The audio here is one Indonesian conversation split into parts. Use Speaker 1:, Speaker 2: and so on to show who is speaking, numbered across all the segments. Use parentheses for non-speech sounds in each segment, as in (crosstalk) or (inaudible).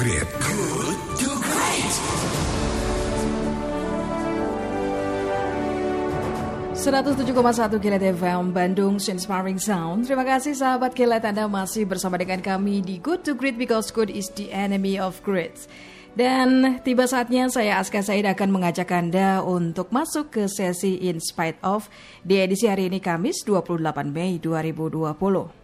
Speaker 1: Great. Good to Great.
Speaker 2: 107,1 Kilat FM Bandung Inspiring Sound. Terima kasih sahabat Kilat Anda masih bersama dengan kami di Good to Great because good is the enemy of great. Dan tiba saatnya saya Aska Said akan mengajak Anda untuk masuk ke sesi In Spite of di edisi hari ini Kamis 28 Mei 2020.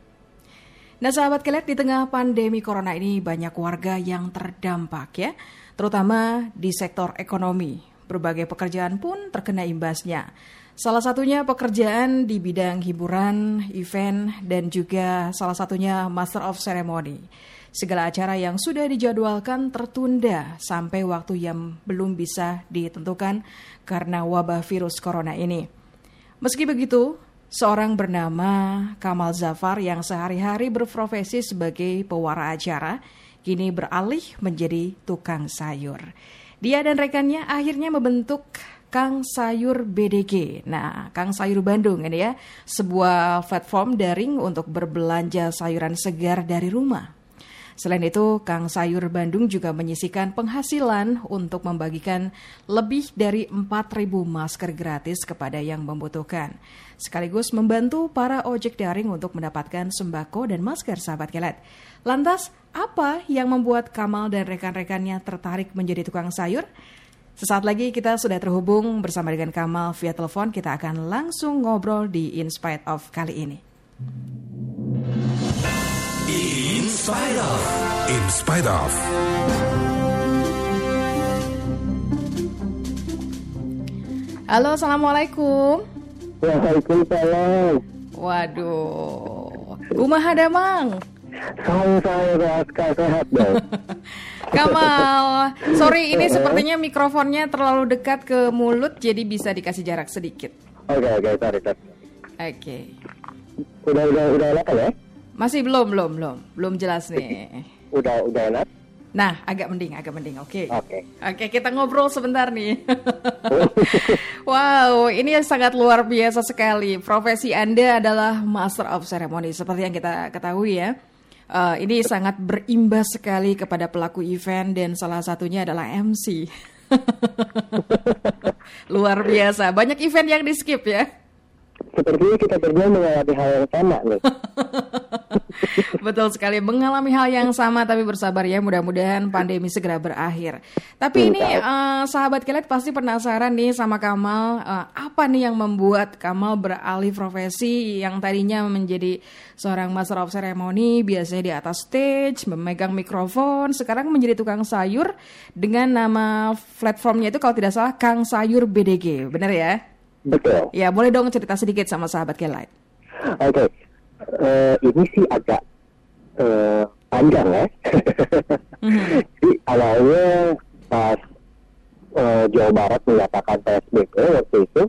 Speaker 2: Nah sahabat Kilat di tengah pandemi corona ini banyak warga yang terdampak ya, terutama di sektor ekonomi. Berbagai pekerjaan pun terkena imbasnya. Salah satunya pekerjaan di bidang hiburan, event, dan juga salah satunya Master of Ceremony. Segala acara yang sudah dijadwalkan tertunda sampai waktu yang belum bisa ditentukan karena wabah virus corona ini. Meski begitu, seorang bernama Kamal Zafar yang sehari-hari berprofesi sebagai pewara acara, kini beralih menjadi tukang sayur. Dia dan rekannya akhirnya membentuk Kang Sayur BDG. Nah, Kang Sayur Bandung ini ya, sebuah platform daring untuk berbelanja sayuran segar dari rumah. Selain itu, Kang Sayur Bandung juga menyisikan penghasilan untuk membagikan lebih dari 4.000 masker gratis kepada yang membutuhkan. Sekaligus membantu para ojek daring untuk mendapatkan sembako dan masker sahabat kelet. Lantas, apa yang membuat Kamal dan rekan-rekannya tertarik menjadi tukang sayur? Sesaat lagi kita sudah terhubung bersama dengan Kamal via telepon. Kita akan langsung ngobrol di In Spite of kali ini.
Speaker 1: In Spite of. In Spite of.
Speaker 2: Halo, Assalamualaikum.
Speaker 3: Waalaikumsalam.
Speaker 2: Waduh, Kumaha Damang.
Speaker 3: Saya saya Raska sehat dong. (laughs)
Speaker 2: Kamal, sorry ini sepertinya mikrofonnya terlalu dekat ke mulut jadi bisa dikasih jarak sedikit.
Speaker 3: Oke oke sorry sorry.
Speaker 2: Oke.
Speaker 3: Udah udah udah enak ya?
Speaker 2: Masih belum, belum, belum. Belum jelas nih.
Speaker 3: Udah udah enak.
Speaker 2: Nah, agak mending, agak mending. Oke.
Speaker 3: Oke.
Speaker 2: Oke, kita ngobrol sebentar nih. (laughs) wow, ini sangat luar biasa sekali. Profesi Anda adalah Master of Ceremony seperti yang kita ketahui ya. Uh, ini sangat berimbas sekali kepada pelaku event dan salah satunya adalah MC. (laughs) Luar biasa, banyak event yang di skip ya.
Speaker 3: Sepertinya kita berdua mengalami hal yang sama nih. (laughs)
Speaker 2: Betul sekali, mengalami hal yang sama tapi bersabar ya. Mudah-mudahan pandemi segera berakhir. Tapi ini uh, sahabat kelet pasti penasaran nih sama Kamal, uh, apa nih yang membuat Kamal beralih profesi yang tadinya menjadi seorang master of ceremony, biasanya di atas stage, memegang mikrofon, sekarang menjadi tukang sayur dengan nama platformnya itu kalau tidak salah Kang Sayur BDG, benar ya?
Speaker 3: Betul.
Speaker 2: Ya, boleh dong cerita sedikit sama sahabat Kelight.
Speaker 3: Oke. Eh, ini sih agak eh, panjang ya. (laughs) Jadi awalnya pas eh, Jawa Barat menyatakan PSBB waktu itu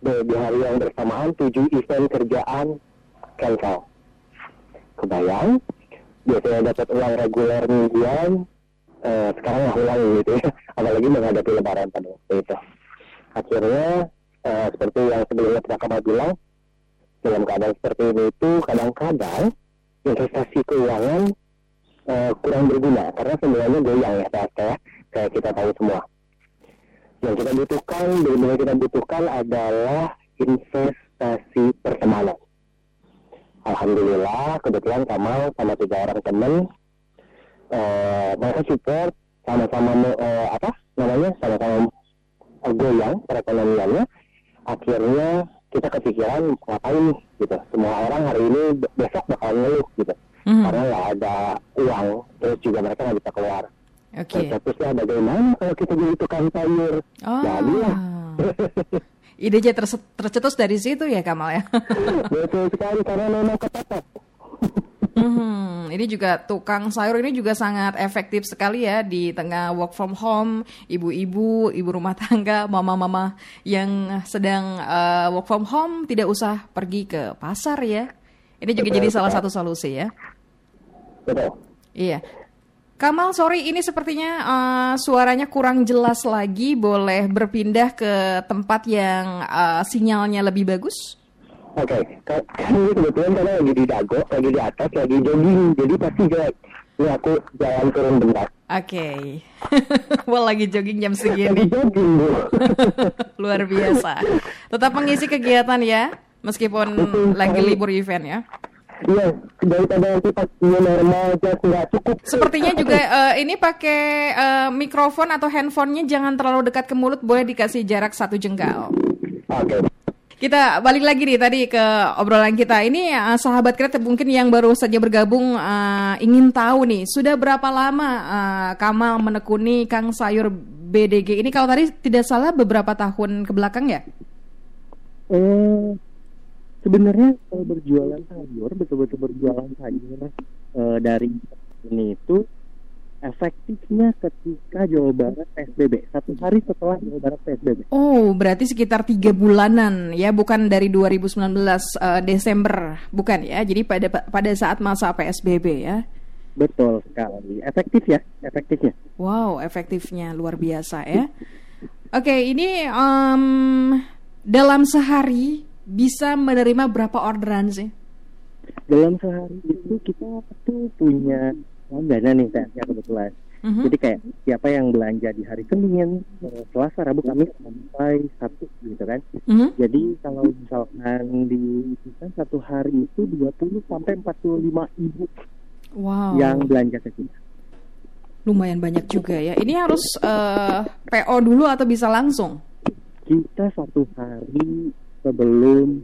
Speaker 3: di, hari yang bersamaan tujuh event kerjaan cancel. Kebayang? Biasanya dapat uang reguler mingguan, eh, sekarang nggak ulang gitu ya. (laughs) Apalagi menghadapi lebaran pada waktu itu akhirnya uh, seperti yang sebelumnya pernah kamu bilang dalam keadaan seperti ini itu kadang-kadang investasi keuangan uh, kurang berguna. Karena semuanya goyang ya Pak ya. Kayak kita tahu semua. Yang kita butuhkan benar-benar kita butuhkan adalah investasi pertemanan. Alhamdulillah kebetulan Kamal sama tiga orang teman uh, mereka support sama-sama uh, apa namanya sama-sama goyang perekonomiannya akhirnya kita kepikiran ngapain gitu semua orang hari ini besok bakal ngeluh gitu
Speaker 2: Mhm.
Speaker 3: karena nggak ada uang terus juga mereka nggak bisa keluar
Speaker 2: Oke.
Speaker 3: terusnya bagaimana kalau kita jadi tukang sayur
Speaker 2: Oh.
Speaker 3: jadilah
Speaker 2: Idenya tercetus dari situ ya Kamal ya. (laughs)
Speaker 3: betul sekali karena memang kepepet
Speaker 2: Hmm, ini juga tukang sayur ini juga sangat efektif sekali ya di tengah work from home, ibu-ibu, ibu rumah tangga, mama-mama yang sedang uh, work from home tidak usah pergi ke pasar ya. Ini juga
Speaker 3: Betul,
Speaker 2: jadi salah satu solusi ya.
Speaker 3: betul
Speaker 2: Iya. Kamal, sorry ini sepertinya uh, suaranya kurang jelas lagi. Boleh berpindah ke tempat yang uh, sinyalnya lebih bagus?
Speaker 3: Oke, okay. kan kebetulan karena lagi di dago, lagi di atas, lagi jogging, jadi pasti kayak ini aku jalan turun bentar.
Speaker 2: Oke, okay. (laughs) well lagi jogging jam segini.
Speaker 3: Lagi jogging bu. (laughs)
Speaker 2: Luar biasa. Tetap mengisi kegiatan ya, meskipun lagi libur event ya.
Speaker 3: Iya, daripada nanti pas normal jas nggak cukup.
Speaker 2: Sepertinya juga uh, (laughs) ini pakai uh, mikrofon atau handphonenya jangan terlalu dekat ke mulut, boleh dikasih jarak satu jengkal.
Speaker 3: Oke. Okay.
Speaker 2: Kita balik lagi nih tadi ke obrolan kita. Ini uh, sahabat kreatif mungkin yang baru saja bergabung uh, ingin tahu nih, sudah berapa lama uh, Kamal menekuni Kang Sayur BDG ini? Kalau tadi tidak salah beberapa tahun ke belakang ya?
Speaker 4: Eh, sebenarnya kalau berjualan sayur, betul-betul berjualan sayur uh, dari ini itu efektifnya ketika Jawa Barat PSBB satu hari setelah Jawa Barat PSBB.
Speaker 2: Oh, berarti sekitar tiga bulanan ya, bukan dari 2019 uh, eh, Desember, bukan ya? Jadi pada pada saat masa PSBB ya?
Speaker 4: Betul sekali, efektif ya, efektifnya.
Speaker 2: Wow, efektifnya luar biasa ya. Oke, okay, ini um, dalam sehari bisa menerima berapa orderan sih?
Speaker 4: Dalam sehari itu kita tuh punya dana nih ya kebetulan. Mm-hmm. Jadi kayak siapa yang belanja di hari Senin, eh, Selasa, Rabu, Kamis sampai Sabtu gitu kan. Mm-hmm. Jadi kalau misalkan di kan satu hari itu 20 sampai 45 ibu wow. yang belanja ke kita.
Speaker 2: Lumayan banyak juga ya. Ini harus uh, eh, PO dulu atau bisa langsung?
Speaker 4: Kita satu hari sebelum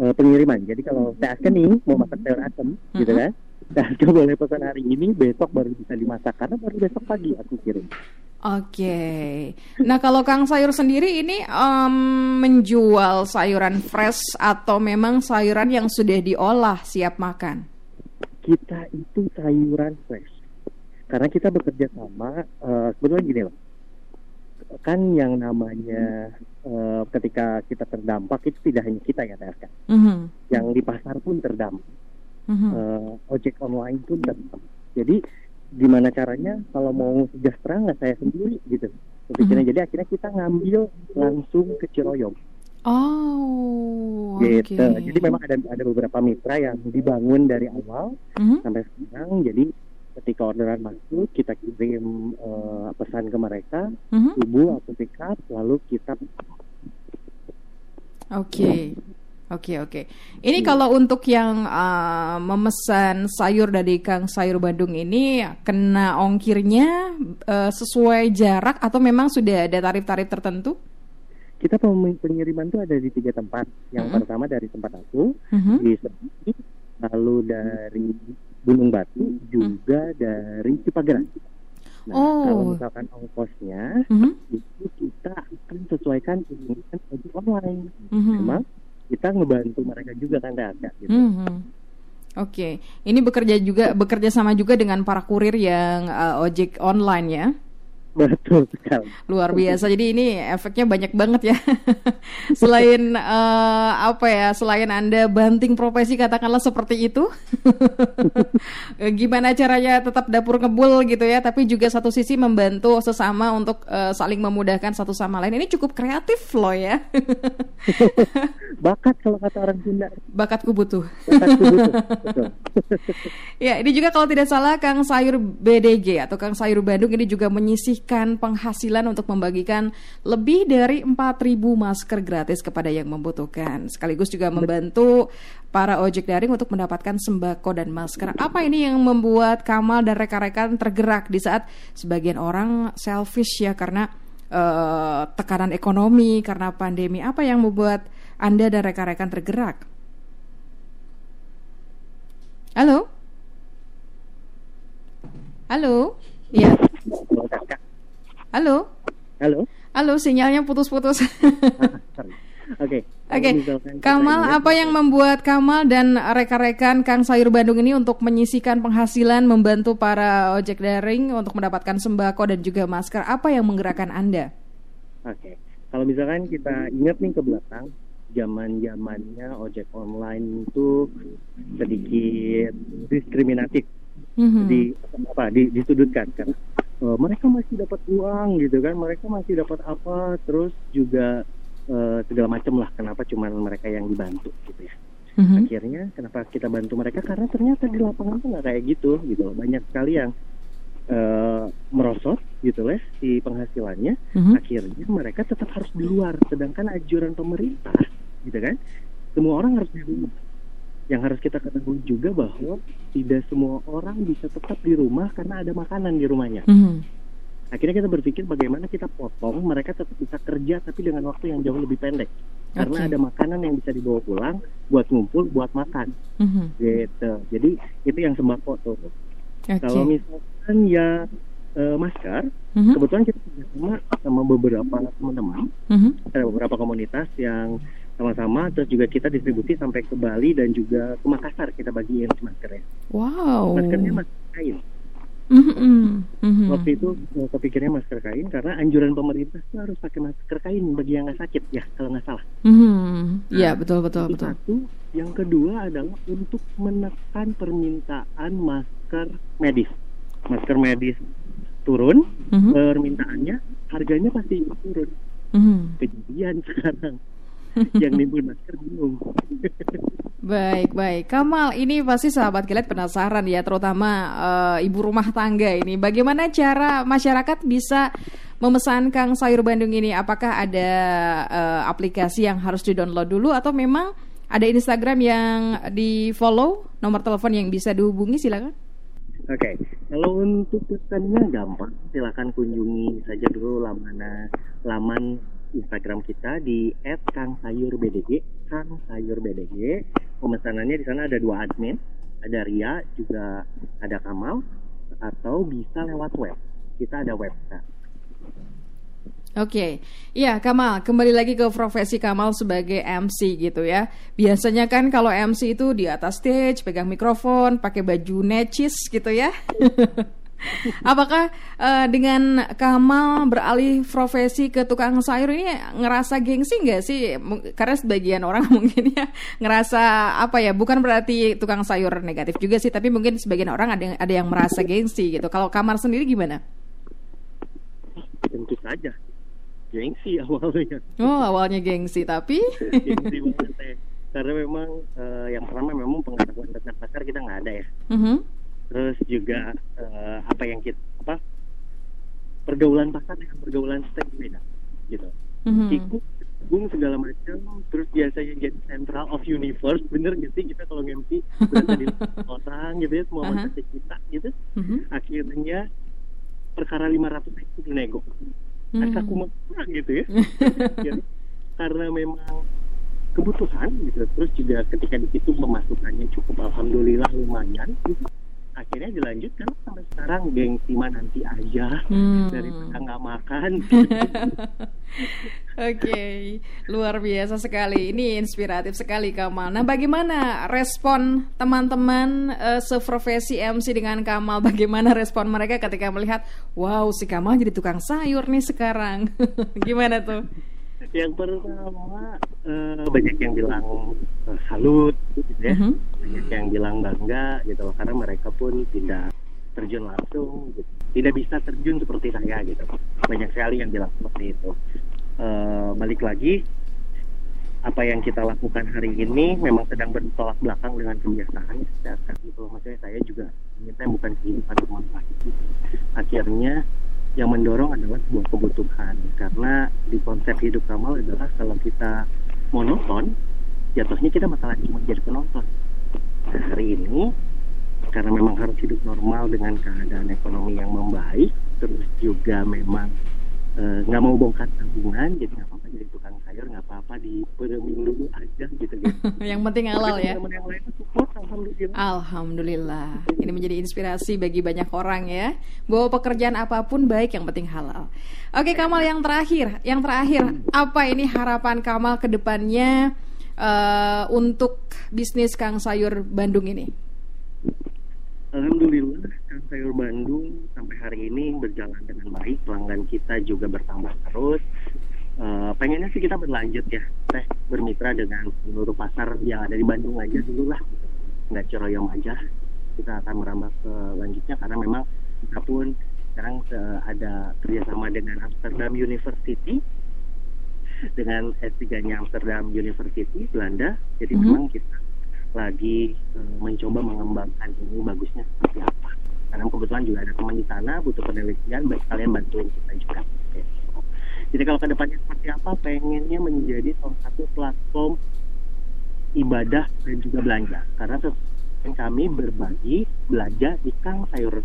Speaker 4: uh, pengiriman. Jadi kalau saya nih mau masak sayur asem mm-hmm. gitu kan dan (laughs) coba boleh pesan hari ini, besok baru bisa dimasak karena baru besok pagi aku kirim.
Speaker 2: Oke, okay. nah kalau Kang Sayur sendiri ini um, menjual sayuran fresh atau memang sayuran yang sudah diolah siap makan?
Speaker 4: Kita itu sayuran fresh, karena kita bekerja sama. Uh, sebetulnya gini loh, kan yang namanya uh, ketika kita terdampak itu tidak hanya kita ya TSK, mm -hmm. yang di pasar pun terdampak mm-hmm. uh, ojek online pun tetap. Jadi gimana caranya kalau mau sejahtera nggak saya sendiri gitu Mm-hmm. Jadi akhirnya kita ngambil langsung ke Ciroyom.
Speaker 2: Oh,
Speaker 4: gitu. Okay. Jadi memang ada ada beberapa mitra yang dibangun dari awal mm-hmm. sampai sekarang. Jadi ketika orderan masuk kita kirim uh, pesan ke mereka, mm-hmm. ibu atau pick up, lalu kita.
Speaker 2: Oke. Okay. Oke okay, oke. Okay. Ini hmm. kalau untuk yang uh, memesan sayur dari Kang Sayur Bandung ini kena ongkirnya uh, sesuai jarak atau memang sudah ada tarif-tarif tertentu?
Speaker 4: Kita pengiriman itu ada di tiga tempat. Yang -hmm. pertama dari tempat aku -hmm. di Sergi, lalu dari Gunung Batu, juga -hmm. dari Cipageran. Nah, oh. kalau misalkan ongkosnya -hmm. itu kita akan sesuaikan dengan ojek online. -hmm. Memang kita ngebantu mereka juga kan ada gitu. Mm -hmm.
Speaker 2: Oke, okay. ini bekerja juga bekerja sama juga dengan para kurir yang uh, ojek online ya?
Speaker 4: Betul sekali.
Speaker 2: Luar biasa. Jadi ini efeknya banyak banget ya. (laughs) selain uh, apa ya? Selain Anda banting profesi katakanlah seperti itu. (laughs) Gimana caranya tetap dapur ngebul gitu ya, tapi juga satu sisi membantu sesama untuk uh, saling memudahkan satu sama lain. Ini cukup kreatif loh ya. (laughs)
Speaker 4: Bakat kalau kata orang Sunda.
Speaker 2: Bakatku butuh. Bakatku butuh. ya, ini juga kalau tidak salah Kang Sayur BDG atau Kang Sayur Bandung ini juga menyisih memberikan penghasilan untuk membagikan lebih dari 4.000 masker gratis kepada yang membutuhkan. Sekaligus juga membantu para ojek daring untuk mendapatkan sembako dan masker. Apa ini yang membuat Kamal dan rekan-rekan tergerak di saat sebagian orang selfish ya karena uh, tekanan ekonomi, karena pandemi. Apa yang membuat Anda dan rekan-rekan tergerak? Halo? Halo? Iya. Halo?
Speaker 4: Halo?
Speaker 2: Halo, sinyalnya putus-putus. (laughs)
Speaker 4: Oke.
Speaker 2: Oke. Kamal, apa yang membuat Kamal dan rekan-rekan Kang Sayur Bandung ini untuk menyisikan penghasilan membantu para ojek daring untuk mendapatkan sembako dan juga masker? Apa yang menggerakkan Anda?
Speaker 4: Oke. Kalau misalkan kita ingat nih ke belakang, zaman-zamannya ojek online itu sedikit diskriminatif. Mm -hmm. di apa di, disudutkan karena uh, mereka masih dapat uang gitu kan mereka masih dapat apa terus juga uh, segala macam lah kenapa cuma mereka yang dibantu gitu ya
Speaker 2: Mhm.
Speaker 4: akhirnya kenapa kita bantu mereka karena ternyata di lapangan tuh nggak kayak gitu gitu loh. banyak sekali yang eh, merosot gitu lah di penghasilannya
Speaker 2: Mhm.
Speaker 4: akhirnya mereka tetap harus di luar sedangkan anjuran pemerintah gitu kan semua orang harus di rumah yang harus kita ketahui juga bahwa tidak semua orang bisa tetap di rumah karena ada makanan di rumahnya
Speaker 2: Mhm.
Speaker 4: akhirnya kita berpikir bagaimana kita potong mereka tetap bisa kerja tapi dengan waktu yang jauh lebih pendek karena
Speaker 2: Oke.
Speaker 4: ada makanan yang bisa dibawa pulang buat ngumpul buat makan
Speaker 2: Mhm.
Speaker 4: gitu jadi itu yang sembako tuh
Speaker 2: Oke.
Speaker 4: kalau misalkan ya eh, masker
Speaker 2: Mhm.
Speaker 4: kebetulan kita sama sama beberapa teman-teman
Speaker 2: Mhm.
Speaker 4: ada beberapa komunitas yang sama-sama terus juga kita distribusi sampai ke Bali dan juga ke Makassar kita bagiin maskernya
Speaker 2: Wow.
Speaker 4: maskernya masker kain
Speaker 2: Mhm. Mhm.
Speaker 4: waktu itu eh, kepikirnya masker kain karena anjuran pemerintah tuh harus pakai masker kain bagi yang nggak sakit ya kalau nggak salah
Speaker 2: Mhm. Iya betul betul
Speaker 4: itu
Speaker 2: betul.
Speaker 4: satu yang kedua adalah untuk menekan permintaan masker medis masker medis turun
Speaker 2: Mhm.
Speaker 4: permintaannya harganya pasti turun
Speaker 2: Mhm.
Speaker 4: kejadian (laughs) sekarang yang nimbun masker bingung (laughs)
Speaker 2: Baik, baik. Kamal, ini pasti sahabat kilat penasaran ya, terutama eh, ibu rumah tangga ini. Bagaimana cara masyarakat bisa memesan Kang Sayur Bandung ini? Apakah ada eh, aplikasi yang harus di-download dulu atau memang ada Instagram yang di-follow, nomor telepon yang bisa dihubungi silakan.
Speaker 4: Oke, kalau untuk pesannya gampang, silakan kunjungi saja dulu laman laman Instagram kita di @kangsayurbdg, Kang Sayur BDG. Pemesanannya di sana ada dua admin, ada Ria, juga ada Kamal, atau bisa lewat web. Kita ada website.
Speaker 2: Oke, iya Kamal, kembali lagi ke profesi Kamal sebagai MC gitu ya. Biasanya kan kalau MC itu di atas stage, pegang mikrofon, pakai baju necis gitu ya. (laughs) (laughs) Apakah eh, dengan Kamal beralih profesi ke tukang sayur ini ngerasa gengsi nggak sih? Karena sebagian orang (laughs) mungkin ya ngerasa apa ya? Bukan berarti tukang sayur negatif juga sih, tapi mungkin sebagian orang ada yang, ada yang merasa gengsi gitu. Kalau Kamal sendiri gimana?
Speaker 4: Tentu saja, gengsi (laughs) awalnya.
Speaker 2: Oh awalnya gengsi, tapi
Speaker 4: gengsi banget ya. Karena memang eh, yang pertama memang pengetahuan tentang pasar kita nggak ada ya.
Speaker 2: Mhm.
Speaker 4: Terus juga eh, apa yang kita apa pergaulan pasar dengan pergaulan stage beda gitu
Speaker 2: Mhm.
Speaker 4: ikut gabung segala macam terus biasanya jadi central of universe bener gak sih kita kalau ngemsi berasa di (laughs) orang gitu ya semua
Speaker 2: Aha.
Speaker 4: manusia kita gitu
Speaker 2: Mhm.
Speaker 4: akhirnya perkara 500 itu nego
Speaker 2: Hmm.
Speaker 4: asa kumaha gitu ya Jadi, (laughs) karena memang kebutuhan gitu terus juga ketika di situ pemasukannya cukup alhamdulillah lumayan gitu. Akhirnya dilanjutkan sampai sekarang gengsi mah nanti aja
Speaker 2: Hmm.
Speaker 4: daripada nggak makan (laughs) (laughs)
Speaker 2: Oke, luar biasa sekali. Ini inspiratif sekali Kamal. Nah, bagaimana respon teman-teman eh, seprofesi MC dengan Kamal? Bagaimana respon mereka ketika melihat, wow, si Kamal jadi tukang sayur nih sekarang? (laughs) Gimana tuh?
Speaker 4: Yang pertama eh, banyak yang bilang eh, salut gitu ya
Speaker 2: Mhm.
Speaker 4: banyak yang bilang bangga gitu loh karena mereka pun tidak terjun langsung gitu. tidak bisa terjun seperti saya gitu banyak sekali yang bilang seperti itu Eh, balik lagi apa yang kita lakukan hari ini memang sedang bertolak belakang dengan kebiasaan ya, gitu loh. maksudnya saya juga minta bukan kehidupan rumah sakit akhirnya yang mendorong adalah sebuah kebutuhan. Karena di konsep hidup Kamal adalah kalau kita monoton jatuhnya kita masalah cuma jadi penonton. Nah, hari ini karena memang harus hidup normal dengan keadaan ekonomi yang membaik terus juga memang eh, nggak mau bongkar tabungan jadi nggak apa-apa jadi tukang sayur nggak apa-apa di dulu aja gitu gitu (laughs)
Speaker 2: Yang penting halal ya.
Speaker 4: teman yang lain support alhamdulillah
Speaker 2: Alhamdulillah. Ini menjadi inspirasi bagi banyak orang ya. Bahwa pekerjaan apa pun baik yang penting halal. Oke Kamal yang terakhir, yang terakhir apa ini harapan Kamal ke depannya eh, untuk bisnis Kang Sayur Bandung ini?
Speaker 4: Alhamdulillah Sayur Bandung sampai hari ini berjalan dengan baik pelanggan kita juga bertambah terus Eh, pengennya sih kita berlanjut ya teh bermitra dengan seluruh pasar yang ada di Bandung aja dulu lah nggak ceroyom aja kita akan merambah ke lanjutnya karena memang kita pun sekarang eh, ada kerjasama dengan Amsterdam University dengan S3-nya Amsterdam University Belanda. Jadi
Speaker 2: Mhm.
Speaker 4: memang kita lagi eh, mencoba mengembangkan ini bagusnya seperti apa. Karena kebetulan juga ada teman di sana butuh penelitian, baik kalian bantuin kita juga. Jadi kalau ke depannya seperti apa, pengennya menjadi salah satu platform ibadah dan juga belanja. Karena kami berbagi belanja di Kang Sayur.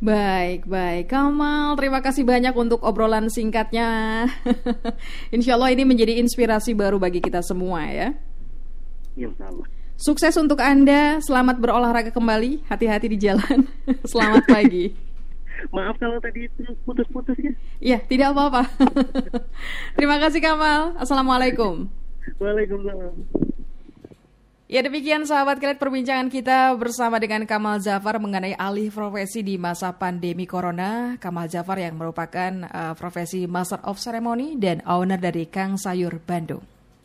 Speaker 2: Baik, baik. Kamal, terima kasih banyak untuk obrolan singkatnya. (laughs) Insya Allah ini menjadi inspirasi baru bagi kita semua ya.
Speaker 4: Ya, Allah.
Speaker 2: Sukses untuk Anda, selamat berolahraga kembali, hati-hati di jalan. (laughs) selamat pagi. (laughs)
Speaker 4: Maaf kalau tadi putus-putus ya.
Speaker 2: Iya, tidak apa-apa. (laughs) terima kasih Kamal. Assalamualaikum.
Speaker 4: Waalaikumsalam.
Speaker 2: Ya demikian sahabat kalian perbincangan kita bersama dengan Kamal Zafar mengenai alih profesi di masa pandemi corona. Kamal Zafar yang merupakan uh, profesi Master of Ceremony dan owner dari Kang Sayur Bandung.